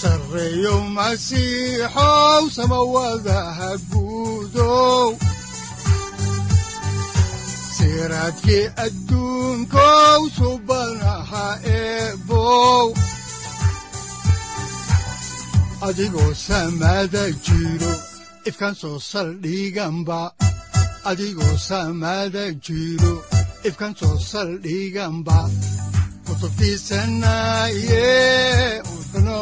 sareyow masiixow samawadaha guudow siraadkii adduunkow subanaha eebow adigoo adigoo samada jiro ifkan soo saldhiganba kutubtiisanaye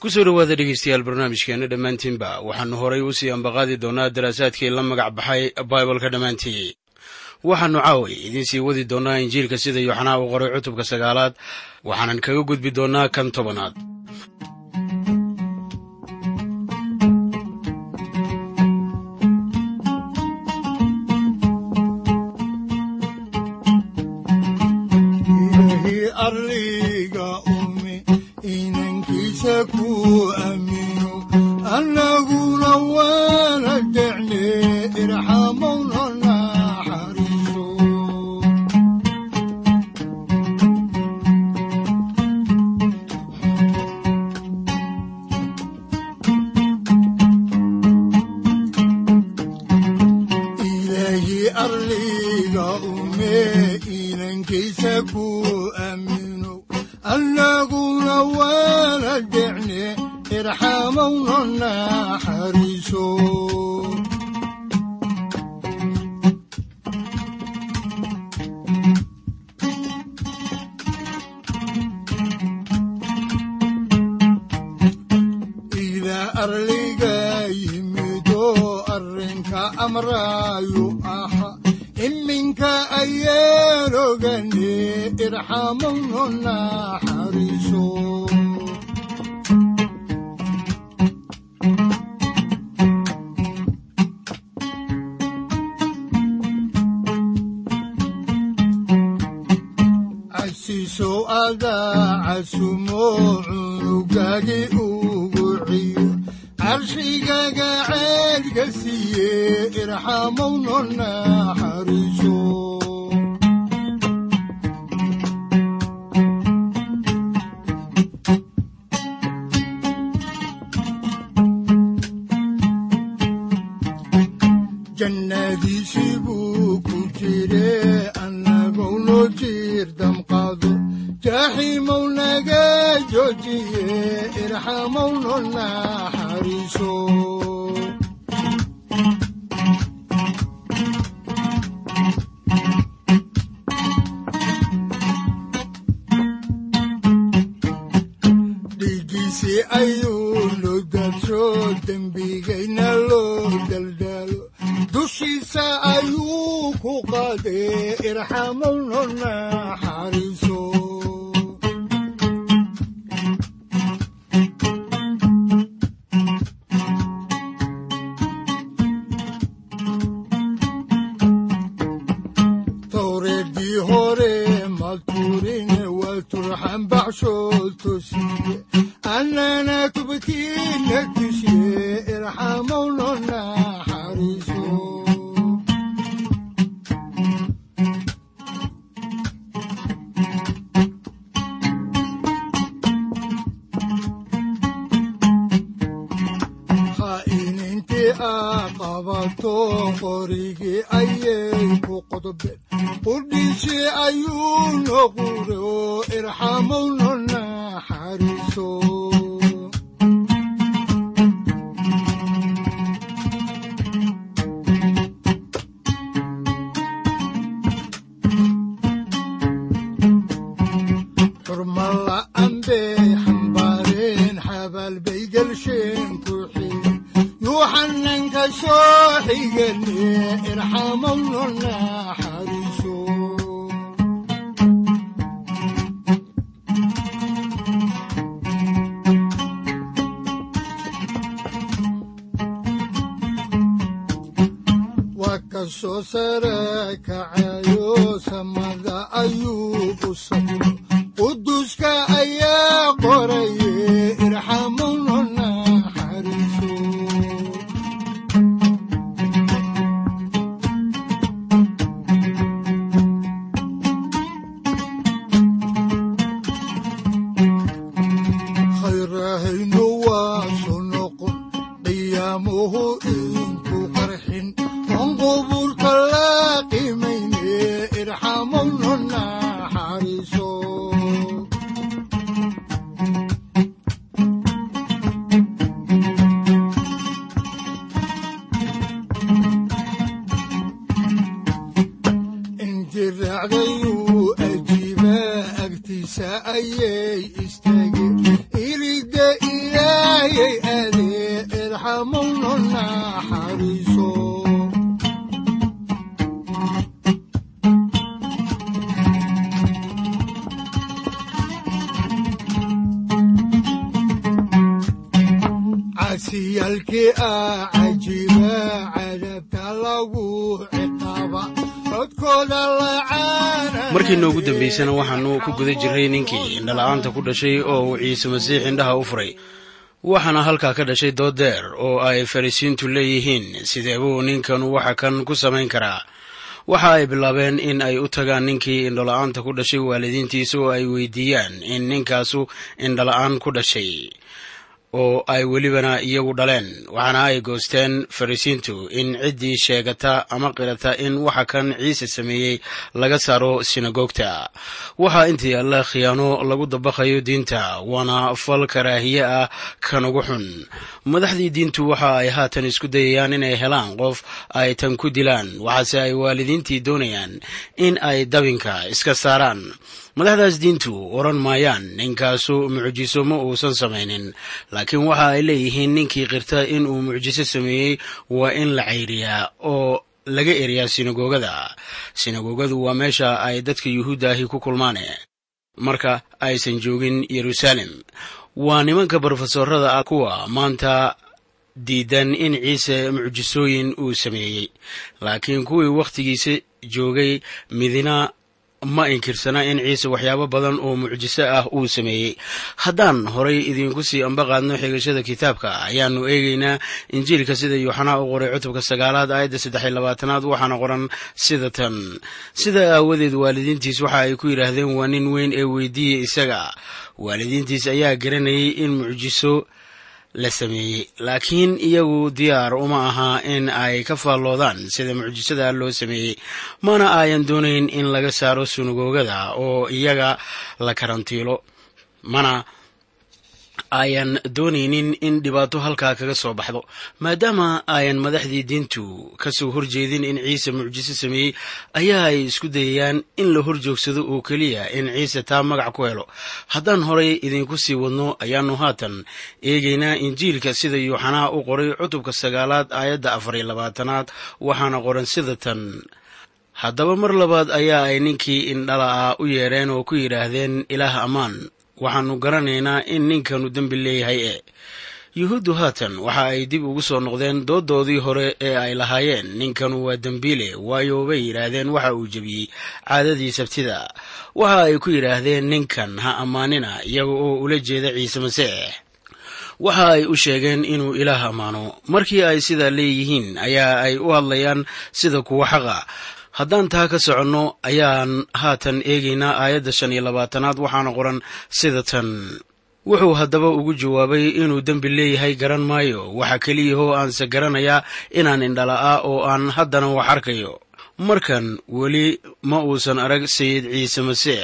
ku soo dhowaada dhegeystayaal barnaamijkeena dhammaantiinba waxaannu horay u sii ambaqaadi doonaa daraasaadkii la magac baxay baibalka dhammaantii. Waxaannu caaway idiin sii wadi doonnaa injiilka sida yooxanaa u qoray cutubka sagaalaad waxaanan kaga gudbi doonnaa kan tobanaad iminka ayaan ogane irxamowna naxariiso casiisow adaa casumo cunugagi carshigaga ceedka siiye irxamowna naxariiso qaadee aa qabato qorigii ayay ku qodobeen qudhiisii ayuu noqure oo irxamowna ayuu naxariiso casiyaalkii ah markiina ugu dambaysana waxaannu ku guda jirray ninkii indhala-aanta ku dhashay oo uu ciise masiix indhaha u furay waxaana halkaa ka dhashay dood deer oo ay farisiintu leeyihiin sidee buu ninkanu waxa kan ku samayn karaa? Waxa ay bilaabeen in ay u tagaan ninkii indhola-aanta ku dhashay waalidiintiisa oo ay weydiiyaan in ninkaasu indhala-aan ku dhashay oo ay welibana iyagu dhaleen. Waxaana ay goosteen farisiintu in ciddii sheegata ama qirata in waxa kan ciise sameeyey laga saaro sinagoogta. Waxaa intii alle khiyaano lagu dabaqayo diinta waana fal karaahiye ah kan ugu xun. Madaxdii diintu waxa ay haatan isku dayayaan inay helaan qof ay tan ku dilaan waxaase ay waalidiintii doonayaan in ay dabinka iska saaraan madaxdaas diintu odhan maayaan ninkaasu mucjiso ma uusan samaynin laakiin waxa ay leeyihiin ninkii qirta inuu mucjiso sameeyey waa in la cayriyaa oo laga eriyaa sinagoogada. Sinagoogadu waa meesha ay dadka yuhuudda ahi ku kulmaan marka aysan joogin yeruusaalem waa nimanka brofesorada ah kuwa maanta diidan in ciise mucjisooyin uu sameeyey. Laakiin kuwii wakhtigiisa joogay midina ma inkirsana in ciise waxyaabo badan oo mucjiso ah uu sameeyey. Haddaan horay idinku sii ambaqaadno xigashada kitaabka ayaannu eegaynaa injiilka sida yuuxanaa u qoray cutubka sagaalaad aayadda saddexiy labaatanaad waxaana qoran sida tan. Sidaa aawadeed waalidiintiis waxa ay ku yidhaahdeen waa nin weyn ee weydiiya isaga. Waalidiintiis ayaa garanayay in mucjiso la sameeyey. Laakiin iyagu diyaar uma aha in ay ka faalloodaan sida mucjisada loo sameeyey. Mana ayan doonayn in laga saaro sunagoogada oo iyaga la karantiilo. Mana ayan doonaynin in dhibaato halkaa kaga soo baxdo. Maadaama ayan madaxdii diintu ka soo horjeedin in ciise mucjiso sameeyey ayaa ay isku dayayaan in la horjoogsado oo keliya in ciise taa magac ku helo. Haddaan horay idinku sii wadno ayaannu haatan eegaynaa injiilka sida yuuxanaa u qoray cutubka sagaalaad aayadda afariyo labaatanaad waxaana qoran sida tan haddaba mar labaad ayaa ay ninkii indhala ah u yeedheen oo ku yidhaahdeen ilaah ammaan waxaannu garanaynaa in ninkanu dembi leeyahay e yuhuuddu haatan waxa ay dib ugu soo noqdeen dooddoodii hore ee ay lahaayeen. Ninkanu waa dembiile waayo bay yidhaahdeen waxa uu jebiyey caadadii sabtida. Waxa ay ku yidhaahdeen ninkan ha ammaanina iyaga oo ula jeeda ciise masiix. Waxa ay u sheegeen inuu ilaah ammaano. Markii ay sidaa leeyihiin ayaa ay u hadlayaan sida kuwa xaqa haddaan taa ka soconno ayaan haatan eegaynaa aayadda shan iyo labaatanaad waxaana qoran sida tan. Wuxuu haddaba ugu jawaabay inuu dembi leeyahay garan maayo. Waxa keliyahoo aanse garanayaa inaan indhala'aa oo aan haddana wax arkayo. Markan weli ma uusan arag sayid ciise masiix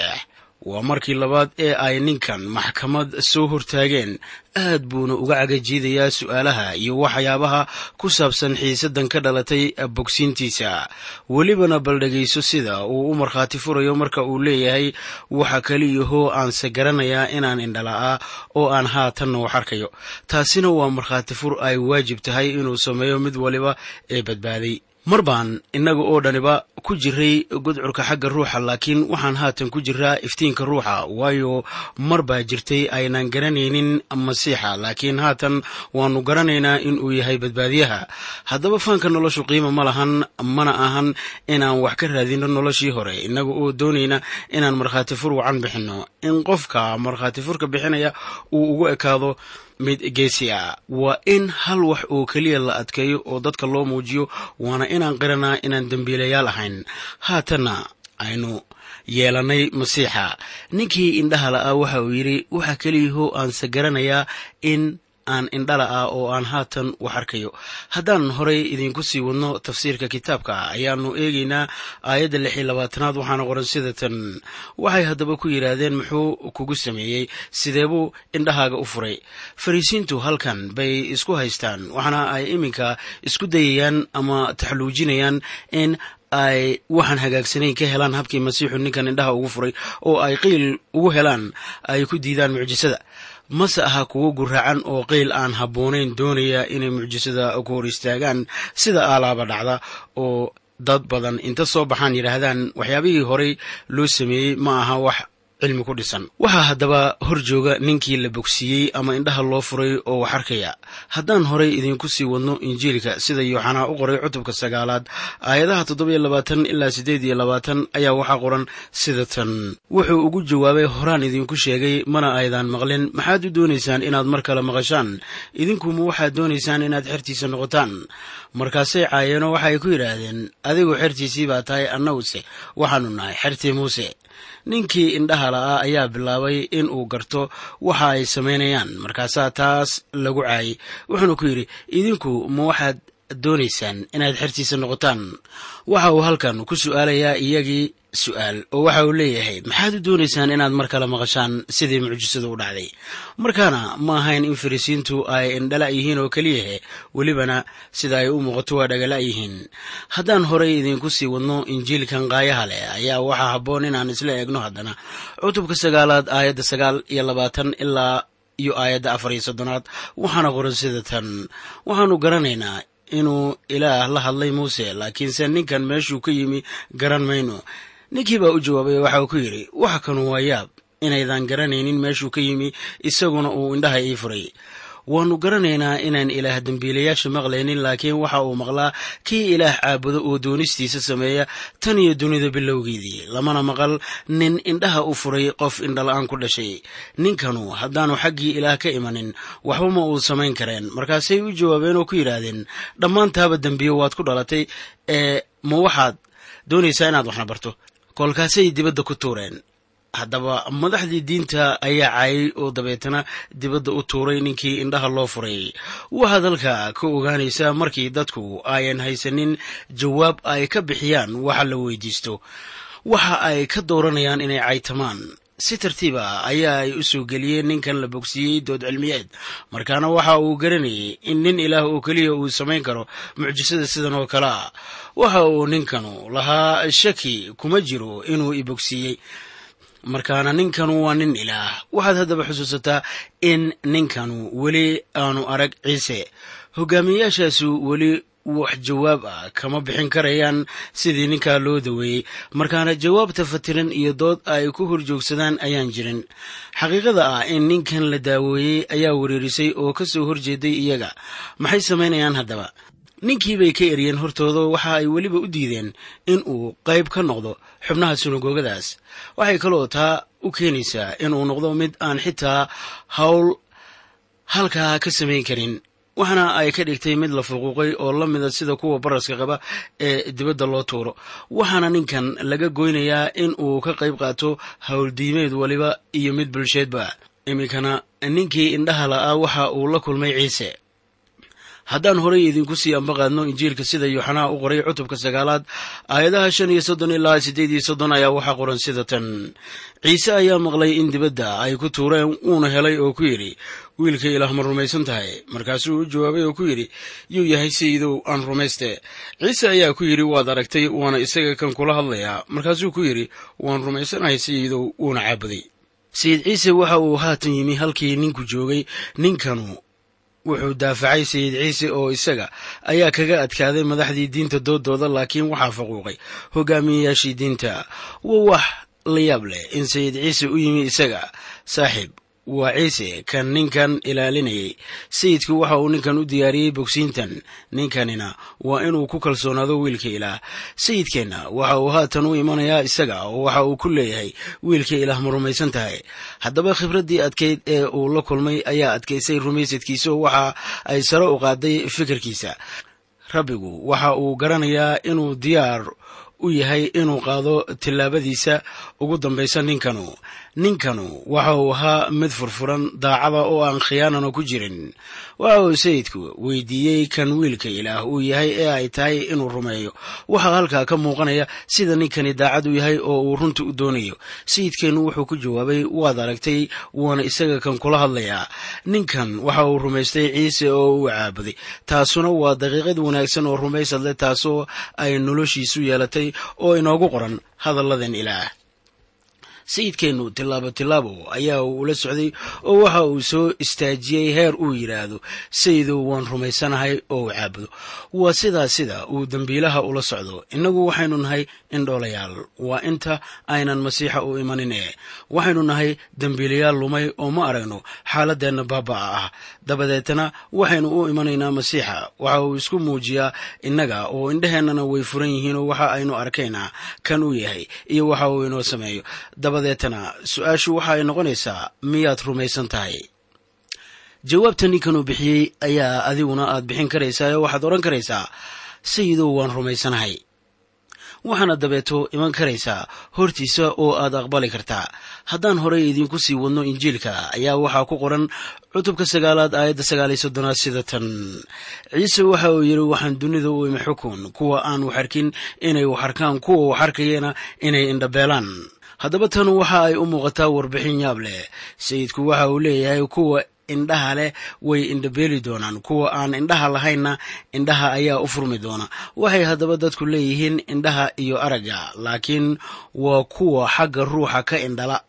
waa markii labaad ee ay ninkan maxkamad soo hortaageen. Aad buuna uga cagajiidayaa su'aalaha iyo waxyaabaha ku saabsan xiisadan ka dhalatay bogsiintiisa. Welibana bal dhegayso sida uu u markhaati furayo marka uu leeyahay waxa kaliyahoo aanse garanayaa inaan indhala'aa oo aan haatanna wax arkayo taasina waa markhaati fur ay waajib tahay inuu sameeyo mid waliba ee badbaaday mar baan innaga oo dhaniba ku jiray gudcurka xagga ruuxa laakiin waxaan haatan ku jiraa iftiinka ruuxa waayo mar baa jirtay aynaan garanaynin masiixa laakiin haatan waannu garanaynaa in uu yahay badbaadiyaha. Haddaba faanka noloshu qiima ma lahan mana ahan inaan wax ka raadino noloshii hore. Innaga oo doonayna inaan markhaati fur wacan bixinno. In qofka markhaati furka bixinaya uu ugu ekaado mid geesi ah waa in hal wax oo keliya la adkeeyo oo dadka loo muujiyo waana inaan qiranaa inaan dembiilayaal ahayn. Haatanna aynu yeelannay masiixa. Ninkii indhaha la'aa waxa uu yidhi waxa keliyahoo aanse garanayaa in aan indhala ah oo aan haatan wax arkayo. Haddaan horay idinku sii wadno tafsiirka kitaabka ayaannu eegaynaa aayadda lix iyo labaatanaad waxaana qoran sida tan. Waxay haddaba ku yidhaahdeen muxuu kugu sameeyey? Sideebuu indhahaaga u furay? Fariisiintu halkan bay isku haystaan waxaana ay iminka isku dayayaan ama taxluujinayaan in ay waxaan hagaagsanayn ka helaan habkii masiixu ninkan indhaha ugu furay oo ay qiil ugu helaan ay ku diidaan mucjisada mase aha kuwo guraacan oo qeyl aan habboonayn doonaya inay mucjisada ku hor istaagaan sida aalaaba dhacda oo dad badan inta soo baxaan yidhaahdaan waxyaabihii horey loo sameeyey ma aha wax cilmi ku dhisan. Waxaa haddaba hor jooga ninkii la bogsiiyey ama indhaha loo furay oo wax arkaya. Haddaan horay idinku sii wadno injiilka sida yooxanaa u qoray cutubka sagaalaad aayadaha toddobiyo labaatan ilaa siddeed iyo labaatan ayaa waxaa qoran sida tan. Wuxuu ugu jawaabay horaan idinku sheegay mana aydaan maqlin. Maxaad u doonaysaan inaad mar kale maqashaan? Idinkuma waxaad doonaysaan inaad xertiisa noqotaan markaasay caayeenoo waxay ku yidhaahdeen adigu xertiisii baa tahay annaguse waxaanu nahay xertii muuse. Ninkii indhaha la'aa ayaa bilaabay in uu garto waxa ay samaynayaan. Markaasaa taas lagu caayay. Wuxuuna ku yidhi idinku ma waxaad doonaysaan inaad xertiisa noqotaan. Waxa uu halkan ku su'aalayaa iyagii su'aal oo waxa uu leeyahay maxaad u doonaysaan inaad mar kale maqashaan sidii mucjisadu u dhacday? Markaana ma ahayn in fariisiintu ay indhala yihiin oo keliyahe welibana sida ay u muuqato waa dhagala yihiin. Haddaan horay idinku sii wadno injiilkan qaayaha leh ayaa waxaa habboon inaan isla eegno haddana. Cutubka sagaalaad aayadda sagaal iyo labaatan ilaa iyo aayadda afar iyo soddonaad waxaana qoran sida tan. Waxaanu garanaynaa inuu ilaah la hadlay muuse laakiinse ninkan meeshuu ka yimi garan mayno. Ninkii baa u jawaabay waxa uu ku yidhi wax kanu waa yaab inaydan garanaynin meeshuu ka yimi isaguna uu indhaha ii furay waannu garanaynaa inaan ilaah dembiilayaasha maqlaynin laakiin waxa uu maqlaa kii ilaah caabudo oo doonistiisa sameeya tan iyo dunida bilowgeedii lamana maqal nin indhaha u furay qof indhala-aan ku dhashay. Ninkanu haddaanu xaggii ilaah ka imanin waxba ma uu samayn kareen. Markaasay u jawaabeen oo ku yidhaahdeen dhammaantaaba dembiyo waad ku dhalatay ee ma waxaad doonaysaa inaad waxna barto. Kolkaasay dibadda ku tuureen haddaba madaxdii diinta ayaa caayay oo dabeetana dibadda u tuuray ninkii indhaha loo furay. Waxaad halka ka ogaanaysaa markii dadku ayan haysanin jawaab ay ka bixiyaan waxa la weydiisto. Waxa ay ka dooranayaan inay caytamaan si tartiiba ayaa ay u soo geliyeen ninkan la bogsiiyey dood cilmiyeed. Markaana waxa uu garanayay in nin ilaah oo keliya uu samayn karo mucjisada sidan oo kale. Ah waxa uu ninkanu lahaa shaki kuma jiro inuu i bogsiiyey markaana ninkanu waa nin ilaah. Waxaad haddaba xusuusataa in ninkanu weli aanu arag ciise. Hogaamiyayaashaasu weli wax jawaab ah kama bixin karayaan sidii ninkaa loo daweeyey markaana jawaabta fatiran iyo dood ay ku horjoogsadaan ayaan jirin. Xaqiiqada ah in ninkan la daaweeyey ayaa wereerisay oo ka soo horjeeday iyaga. Maxay samaynayaan haddaba? Ninkii bay ka eryeen hortooda waxa ay weliba u diideen in uu qayb ka noqdo xubnaha sunagoogadaas. Waxay kaloo taa u keenaysaa inuu noqdo mid aan xitaa howl halkaa ka samayn karin waxaana ay ka dhigtay mid la fuquuqay oo la mida sida kuwa baraska qaba ee dibadda loo tuuro. Waxaana ninkan laga goynayaa in uu ka qayb qaato howldiimeed waliba iyo mid bulsheedba. Iminkana ninkii indhaha la'aa waxa uu la kulmay ciise haddaan horay idinku sii ambaqaadno injiilka sida yuuxanaa u qoray cutubka sagaalaad aayadaha shan iyo soddon ilaa siddeed iyo soddon ayaa waxaa qoran sida tan. Ciise ayaa maqlay in dibadda ay ku tuureen uuna helay oo ku yidhi wiilka ilaah ma rumaysan tahay. Markaasuu u jawaabay oo ku yidhi yuu yahay sayidow aan rumayste. Ciise ayaa ku yidhi waad aragtay waana isaga kan kula hadlayaa markaasuu ku yidhi waan rumaysanahay sayidow wuuna caabuday sayid ciise waxa uu haatan yimi halkii ninku joogay ninkanu wuxuu daafacay sayid ciise oo isaga ayaa kaga adkaaday madaxdii diinta doodooda laakiin waxaa faquuqay hogaamiyeyaashii diinta. Waa wax la yaab leh in sayid ciise u yimi isaga saaxiib waa ciise kan ninkan ilaalinayay. Sayidku waxa uu ninkan u diyaariyey bogsiintan. Ninkanina waa inuu ku kalsoonaado wiilka ilaah. Sayidkeenna waxa uu haatan u imanayaa isaga oo waxa uu ku leeyahay wiilka ilaah ma rumaysan tahay. Haddaba khibraddii adkayd ee uu la kulmay ayaa adkaysay rumaysadkiisa oo waxa ay sare u qaaday fikirkiisa. Rabbigu waxa uu garanayaa inuu diyaar u yahay inuu qaado tillaabadiisa. Ugu dambaysa ninkanu. Ninkanu waxa uu ahaa mid furfuran daacada oo aan khiyaanano ku jirin. Waxa uu sayidku weydiiyey kan wiilka ilaah uu yahay ee ay tahay inuu rumeeyo. Waxaa halkaa ka muuqanaya sida ninkani daacad u yahay oo uu runta u doonayo. Sayidkeennu wuxuu ku jawaabay waad aragtay waana isaga kan kula hadlayaa. Ninkan waxa uu rumaystay ciise oo uu caabuday. Taasuna waa daqiiqad wanaagsan oo rumaysad leh taasoo ay noloshiisu yeelatay oo inoogu qoran hadalladan ilaah. Sayidkeennu tillaabo tillaabo ayaa uu ula socday oo waxa uu soo istaajiyey heer uu yidhaahdo sayidow waan rumaysanahay oo uu caabudo. Waa sidaa sida uu dembiilaha ula socdo. Innagu waxaynu nahay indhoolayaal waa inta aynan masiixa u imanine. Waxaynu nahay dembiilayaal lumay oo ma aragno xaaladeenna baaba'a ah. Dabadeetna waxaynu u imanaynaa masiixa. Waxa uu isku muujiyaa innaga oo indheheennana way furan yihiin oo waxa aynu arkaynaa kan uu yahay iyo waxa uu inoo sameeyo. Dabadeetana su'aashu waxa ay noqonaysaa miyaad rumaysan tahay. Jawaabta ninkanuu bixiyey ayaa adiguna aad bixin karaysaa oo waxaad odhan karaysaa sayidow waan rumaysanahay waxaana dabeeto iman karaysaa hortiisa oo aad aqbali kartaa haddaan horey idiinku sii wadno injiilka ayaa waxaa ku qoran cutubka sagaalaad aayadda sagaaliyo soddonaad sida tan. Ciise waxa uu yidhi waxaan dunida u imi xukun kuwa aan wax arkin inay wax arkaan kuwa wax arkayana inay indhabeelaan. Haddaba tan waxa ay u muuqataa warbixin yaab leh. Sayidku waxa uu leeyahay kuwa indhaha leh way indhabeeli doonaan. Kuwa aan indhaha lahaynna indhaha ayaa u furmi doona. Waxay haddaba dadku leeyihiin indhaha iyo aragga laakiin waa kuwa xagga ruuxa ka indhala.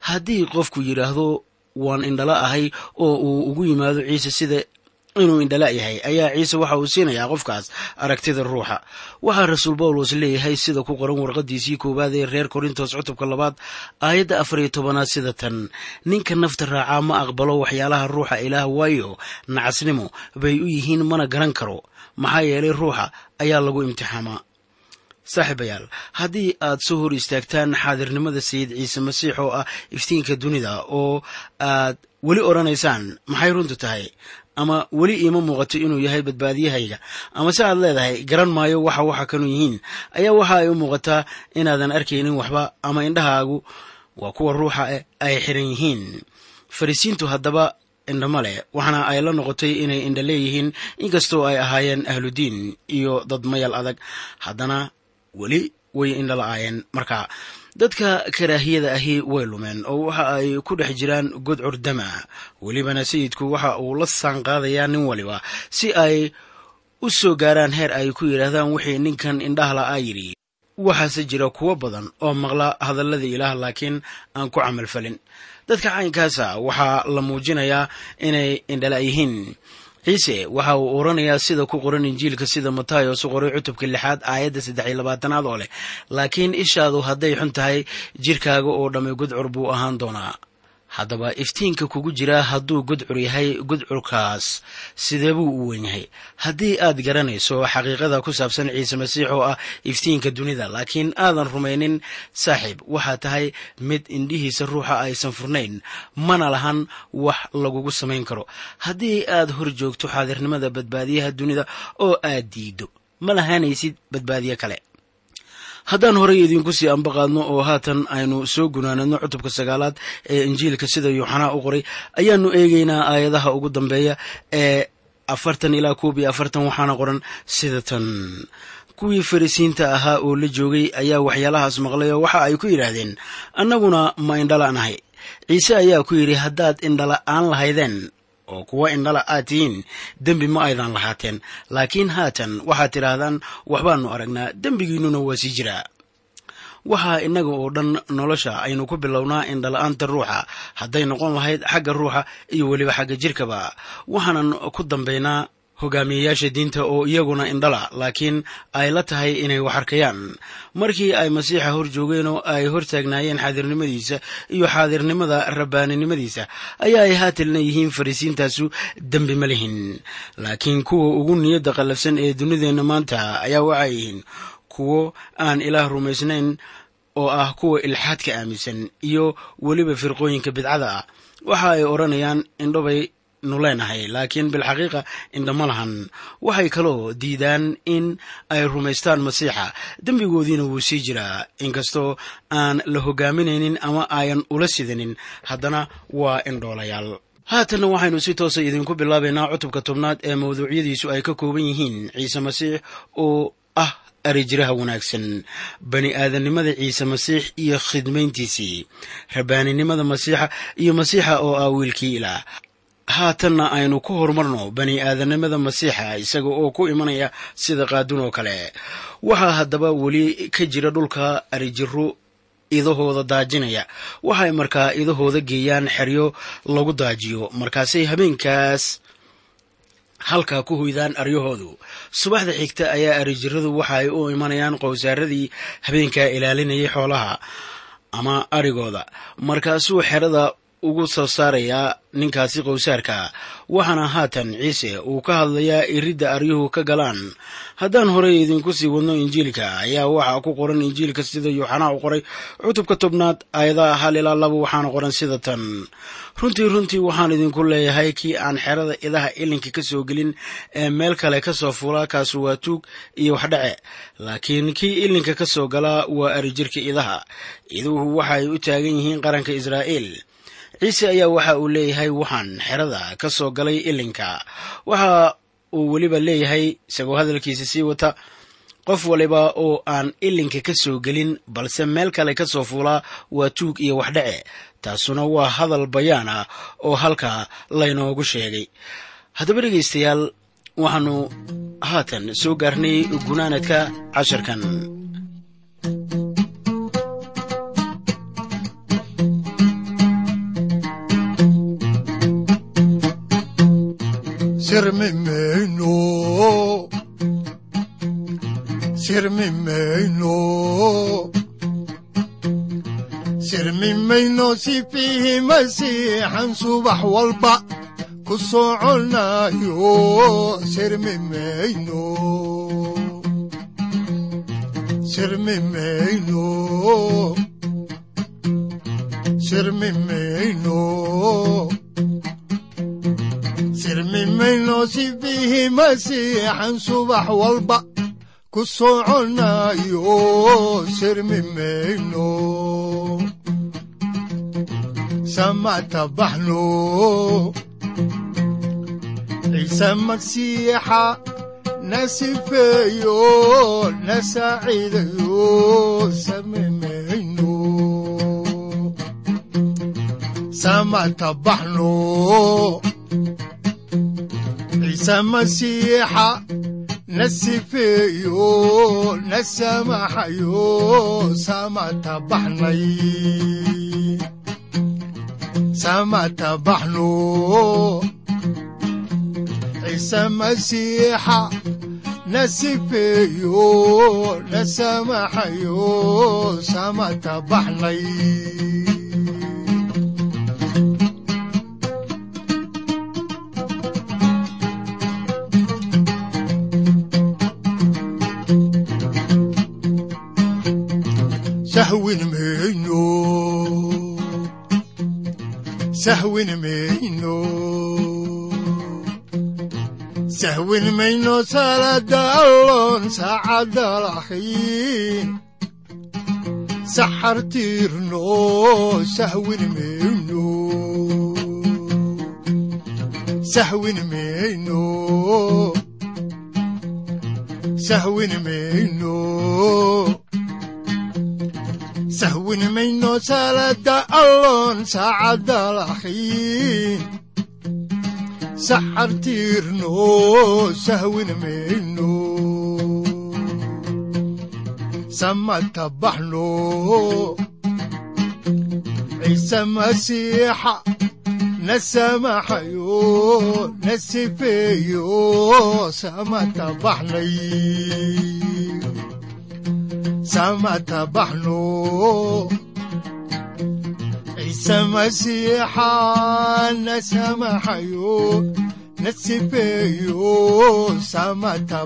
Haddii qofku yidhaahdo waan indhala ahay oo uu ugu yimaado ciise sida inuu indhala yahay ayaa ciise waxa uu siinayaa qofkaas aragtida ruuxa. Waxaa rasuul bawlos leeyahay sida ku qoran warqadiisii koowaad ee reer korintos cutubka labaad aayadda afar iyo tobanaad sida tan. Ninka nafta raacaa ma aqbalo waxyaalaha ruuxa ilaah waayo nacasnimo bay u yihiin mana garan karo. Maxaa yeelay ruuxa ayaa lagu imtixaamaa saaxiibayaal haddii aad soo hor istaagtaan xaadirnimada sayid ciise masiix oo ah iftiinka dunida oo aad weli odhanaysaan maxay runtu tahay ama weli iima muuqato inuu yahay badbaadiyahayga. Ama se aad leedahay garan maayo waxa waxa kanu yihiin. Ayaa waxa ay u muuqataa inaadan arkaynin waxba ama indhahaagu waa kuwa ruuxa ay xiran yihiin. Farisiintu haddaba indhama leh waxaana ay la noqotay inay indha leeyihiin inkastoo ay ahaayeen ahludiin iyo dad mayal adag. Haddana weli way indha la-aayeen marka dadka karaahiyada ahi way lumeen oo waxa ay ku dhex jiraan godcur dama welibana sayidku waxa uu la saan qaadayaa nin waliba si ay u soo gaaraan heer ay ku yidhaahdaan wixii ninkan indhaha la'aa yidhi waxaase jira kuwo badan oo maqla hadallada ilaah laakiin aan ku camalfalin. Dadka caynkaasa waxaa la muujinayaa inay indhala yihiin ciise waxa uu oranayaa sida ku qoran injiilka sida matayos u qoray cutubka lixaad aayadda saddex iyo labaatanaad oo leh. Laakiin ishaadu hadday xun tahay jirkaaga oo dhammay gudcur buu ahaan doonaa haddaba iftiinka kugu jira hadduu gudcur yahay gudcurkaas sidee buu u wen yahay? Haddii aad garanayso xaqiiqada ku saabsan ciise masiix oo ah iftiinka dunida laakiin aadan rumaynin saaxiib waxaa tahay mid indhihiisa ruuxa aysan furnayn mana lahan wax lagugu samayn karo. Haddii aad hor joogto xaadirnimada badbaadiyaha dunida oo aad diiddo ma lahaanaysid badbaadiye kale haddaan horey idinku sii ambaqaadno oo haatan aynu soo gunaanadno cutubka sagaalaad ee injiilka sida yuuxanaa u qoray ayaanu eegaynaa aayadaha ugu dambeeya ee afartan ilaa koob iyo afartan waxaana qoran sida tan. Kuwii farisiinta ahaa oo la joogay ayaa waxyaalahaas maqlay oo waxa ay ku yidhaahdeen annaguna ma indhala'nahay ciise ayaa ku yidhi haddaad indhala'aan lahaydeen oo kuwa indhala aad tihiin dembi ma aydan lahaateen. Laakiin haatan waxaad tidhaahdaan waxbaannu aragnaa dembigiinnuna waa sii jiraa. Waxaa innaga oo dhan nolosha aynu ku bilownaa indhala-aanta ruuxa. Hadday noqon lahayd xagga ruuxa iyo weliba xagga jirkaba. Waxaanan ku dambaynaa hogaamiyeyaasha diinta oo iyaguna indhala laakiin ay la tahay inay wax arkayaan. Markii ay masiixa hor joogeen oo ay hor taagnaayeen xaadirnimadiisa iyo xaadirnimada rabbaaninimadiisa ayaa ay haatan leeyihiin farisiintaasu dembi ma lihin. Laakiin kuwa ugu niyadda qallafsan ee dunideenna maanta ayaa waxay yihiin kuwo aan ilaah rumaysnayn oo ah kuwa ilxaadka aaminsan iyo weliba firqooyinka bidcada ah. Waxa ay odhanayaan indhobay nu leenahay laakiin bilxaqiiqa indhama lahan. Waxay kaloo diidaan in ay rumaystaan masiixa. Dembigoodiina wuu sii jiraa. Inkastoo aan la hogaaminaynin ama ayan ula sidanin haddana waa indhoolayaal. Haatanna waxaynu si toosa idinku bilaabaynaa cutubka tobnaad ee mawduucyadiisu ay ka kooban yihiin. Ciise masiix oo ah arijiraha wanaagsan. Bani aadamnimada ciise masiix iyo khidmayntiisii. Rabbaaninimada masiixa iyo masiixa oo ah wiilkii ilaah haatanna aynu ku horumarno bani aadanimada masiixa isaga oo ku imanaya sida qaadun oo kale. Waxaa haddaba weli ka jira dhulka arijiro idahooda daajinaya. Waxay markaa idahooda geeyaan xeryo lagu daajiyo. Markaasay habeenkaas halkaa ku hoydaan aryahoodu. Subaxda xigta ayaa arijiradu waxa ay u imanayaan qowsaaradii habeenkaa ilaalinayay xoolaha ama arigooda. Markaasuu xerada ugu soo saarayaa ninkaasi qowsaarka waxaana haatan ciise uu ka hadlayaa iridda aryuhu ka galaan. Haddaan horey idinku sii wadno injiilka ayaa waxaa ku qoran injiilka sida yuuxanaa u qoray cutubka tobnaad aayadaha hal ilaa laba waxaana qoran sida tan. Runtii runtii waxaan idinku leeyahay kii aan xerada idaha ilinka ka soo gelin ee meel kale ka soo fuulaa kaasu waa tuug iyo waxdhace laakiin kii ilinka ka soo galaa waa arijirka idaha. Iduhu waxaay u taagan yihiin qaranka israa'iil ciise ayaa waxa uu leeyahay waxaan xerada ka soo galay ilinka. Waxa uu weliba leeyahay isagoo hadalkiisa sii wata qof waliba oo aan ilinka ka soo gelin balse meel kale ka soo fuulaa waa tuug iyo waxdhace taasuna waa hadal bayaan ah oo halkaa laynoogu sheegay. Haddaba dhegaystayaal waxaanu haatan soo gaarnay gunaanadka casharkan sirmimayno sirmimayno si fiihi masiixan subax walba ku soconayo sirmimayno sirmimayno sirmimayno sirmimayno si fiihi masiixan subax walba ku soconayo sirmimayno samata baxno. Ciise masiixa na sifeeyo na saaciidayo samimayno samata baxno ciise masiixa na sifeeyo na samaxayo samata baxnay samata baxno ciise sahwin mayno salada alloon saacadda lahayn saxar tiirno sahwin mayno sahwin mayno sahwin mayno sahwin mayno salaada alloon saacadda lahayn saxar tiirno sahwin mayno samata baxno ciise masiixa na samaxayo na sifeeyo samata baxnay samata baxno ciise masiixa na samaxayo na sifeeyo samata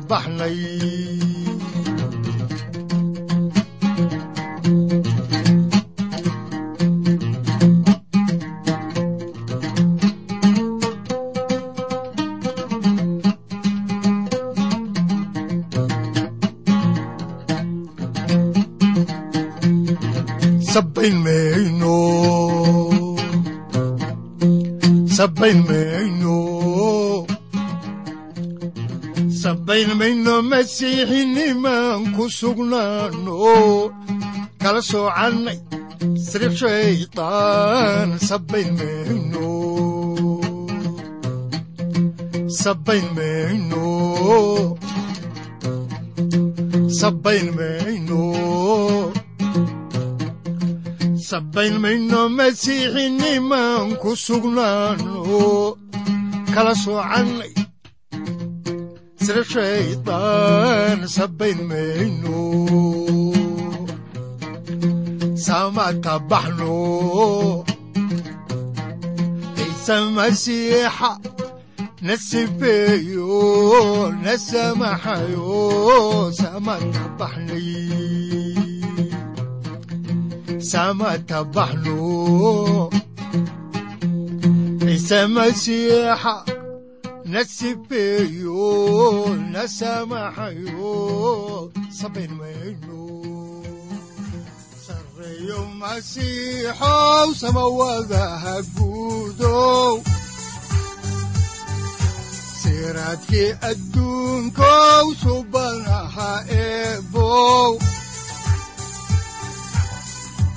sabbayn mayno masiixinimaan ku sugnaano kala soocannay sirib shaydaan sabbayn mayno sabbayn mayno sabbayn mayno sabbayn mayno masiixinimaan ku sugnaano kala soocannay sira shaydaan sabbayn mayno samata baxno. Ciise masiixa na sifeeyo na samaxayo samata baxnay samata baxno ciise masiixa na sifeeyo na samaxayo siraadkii adduunkow subanaha eebow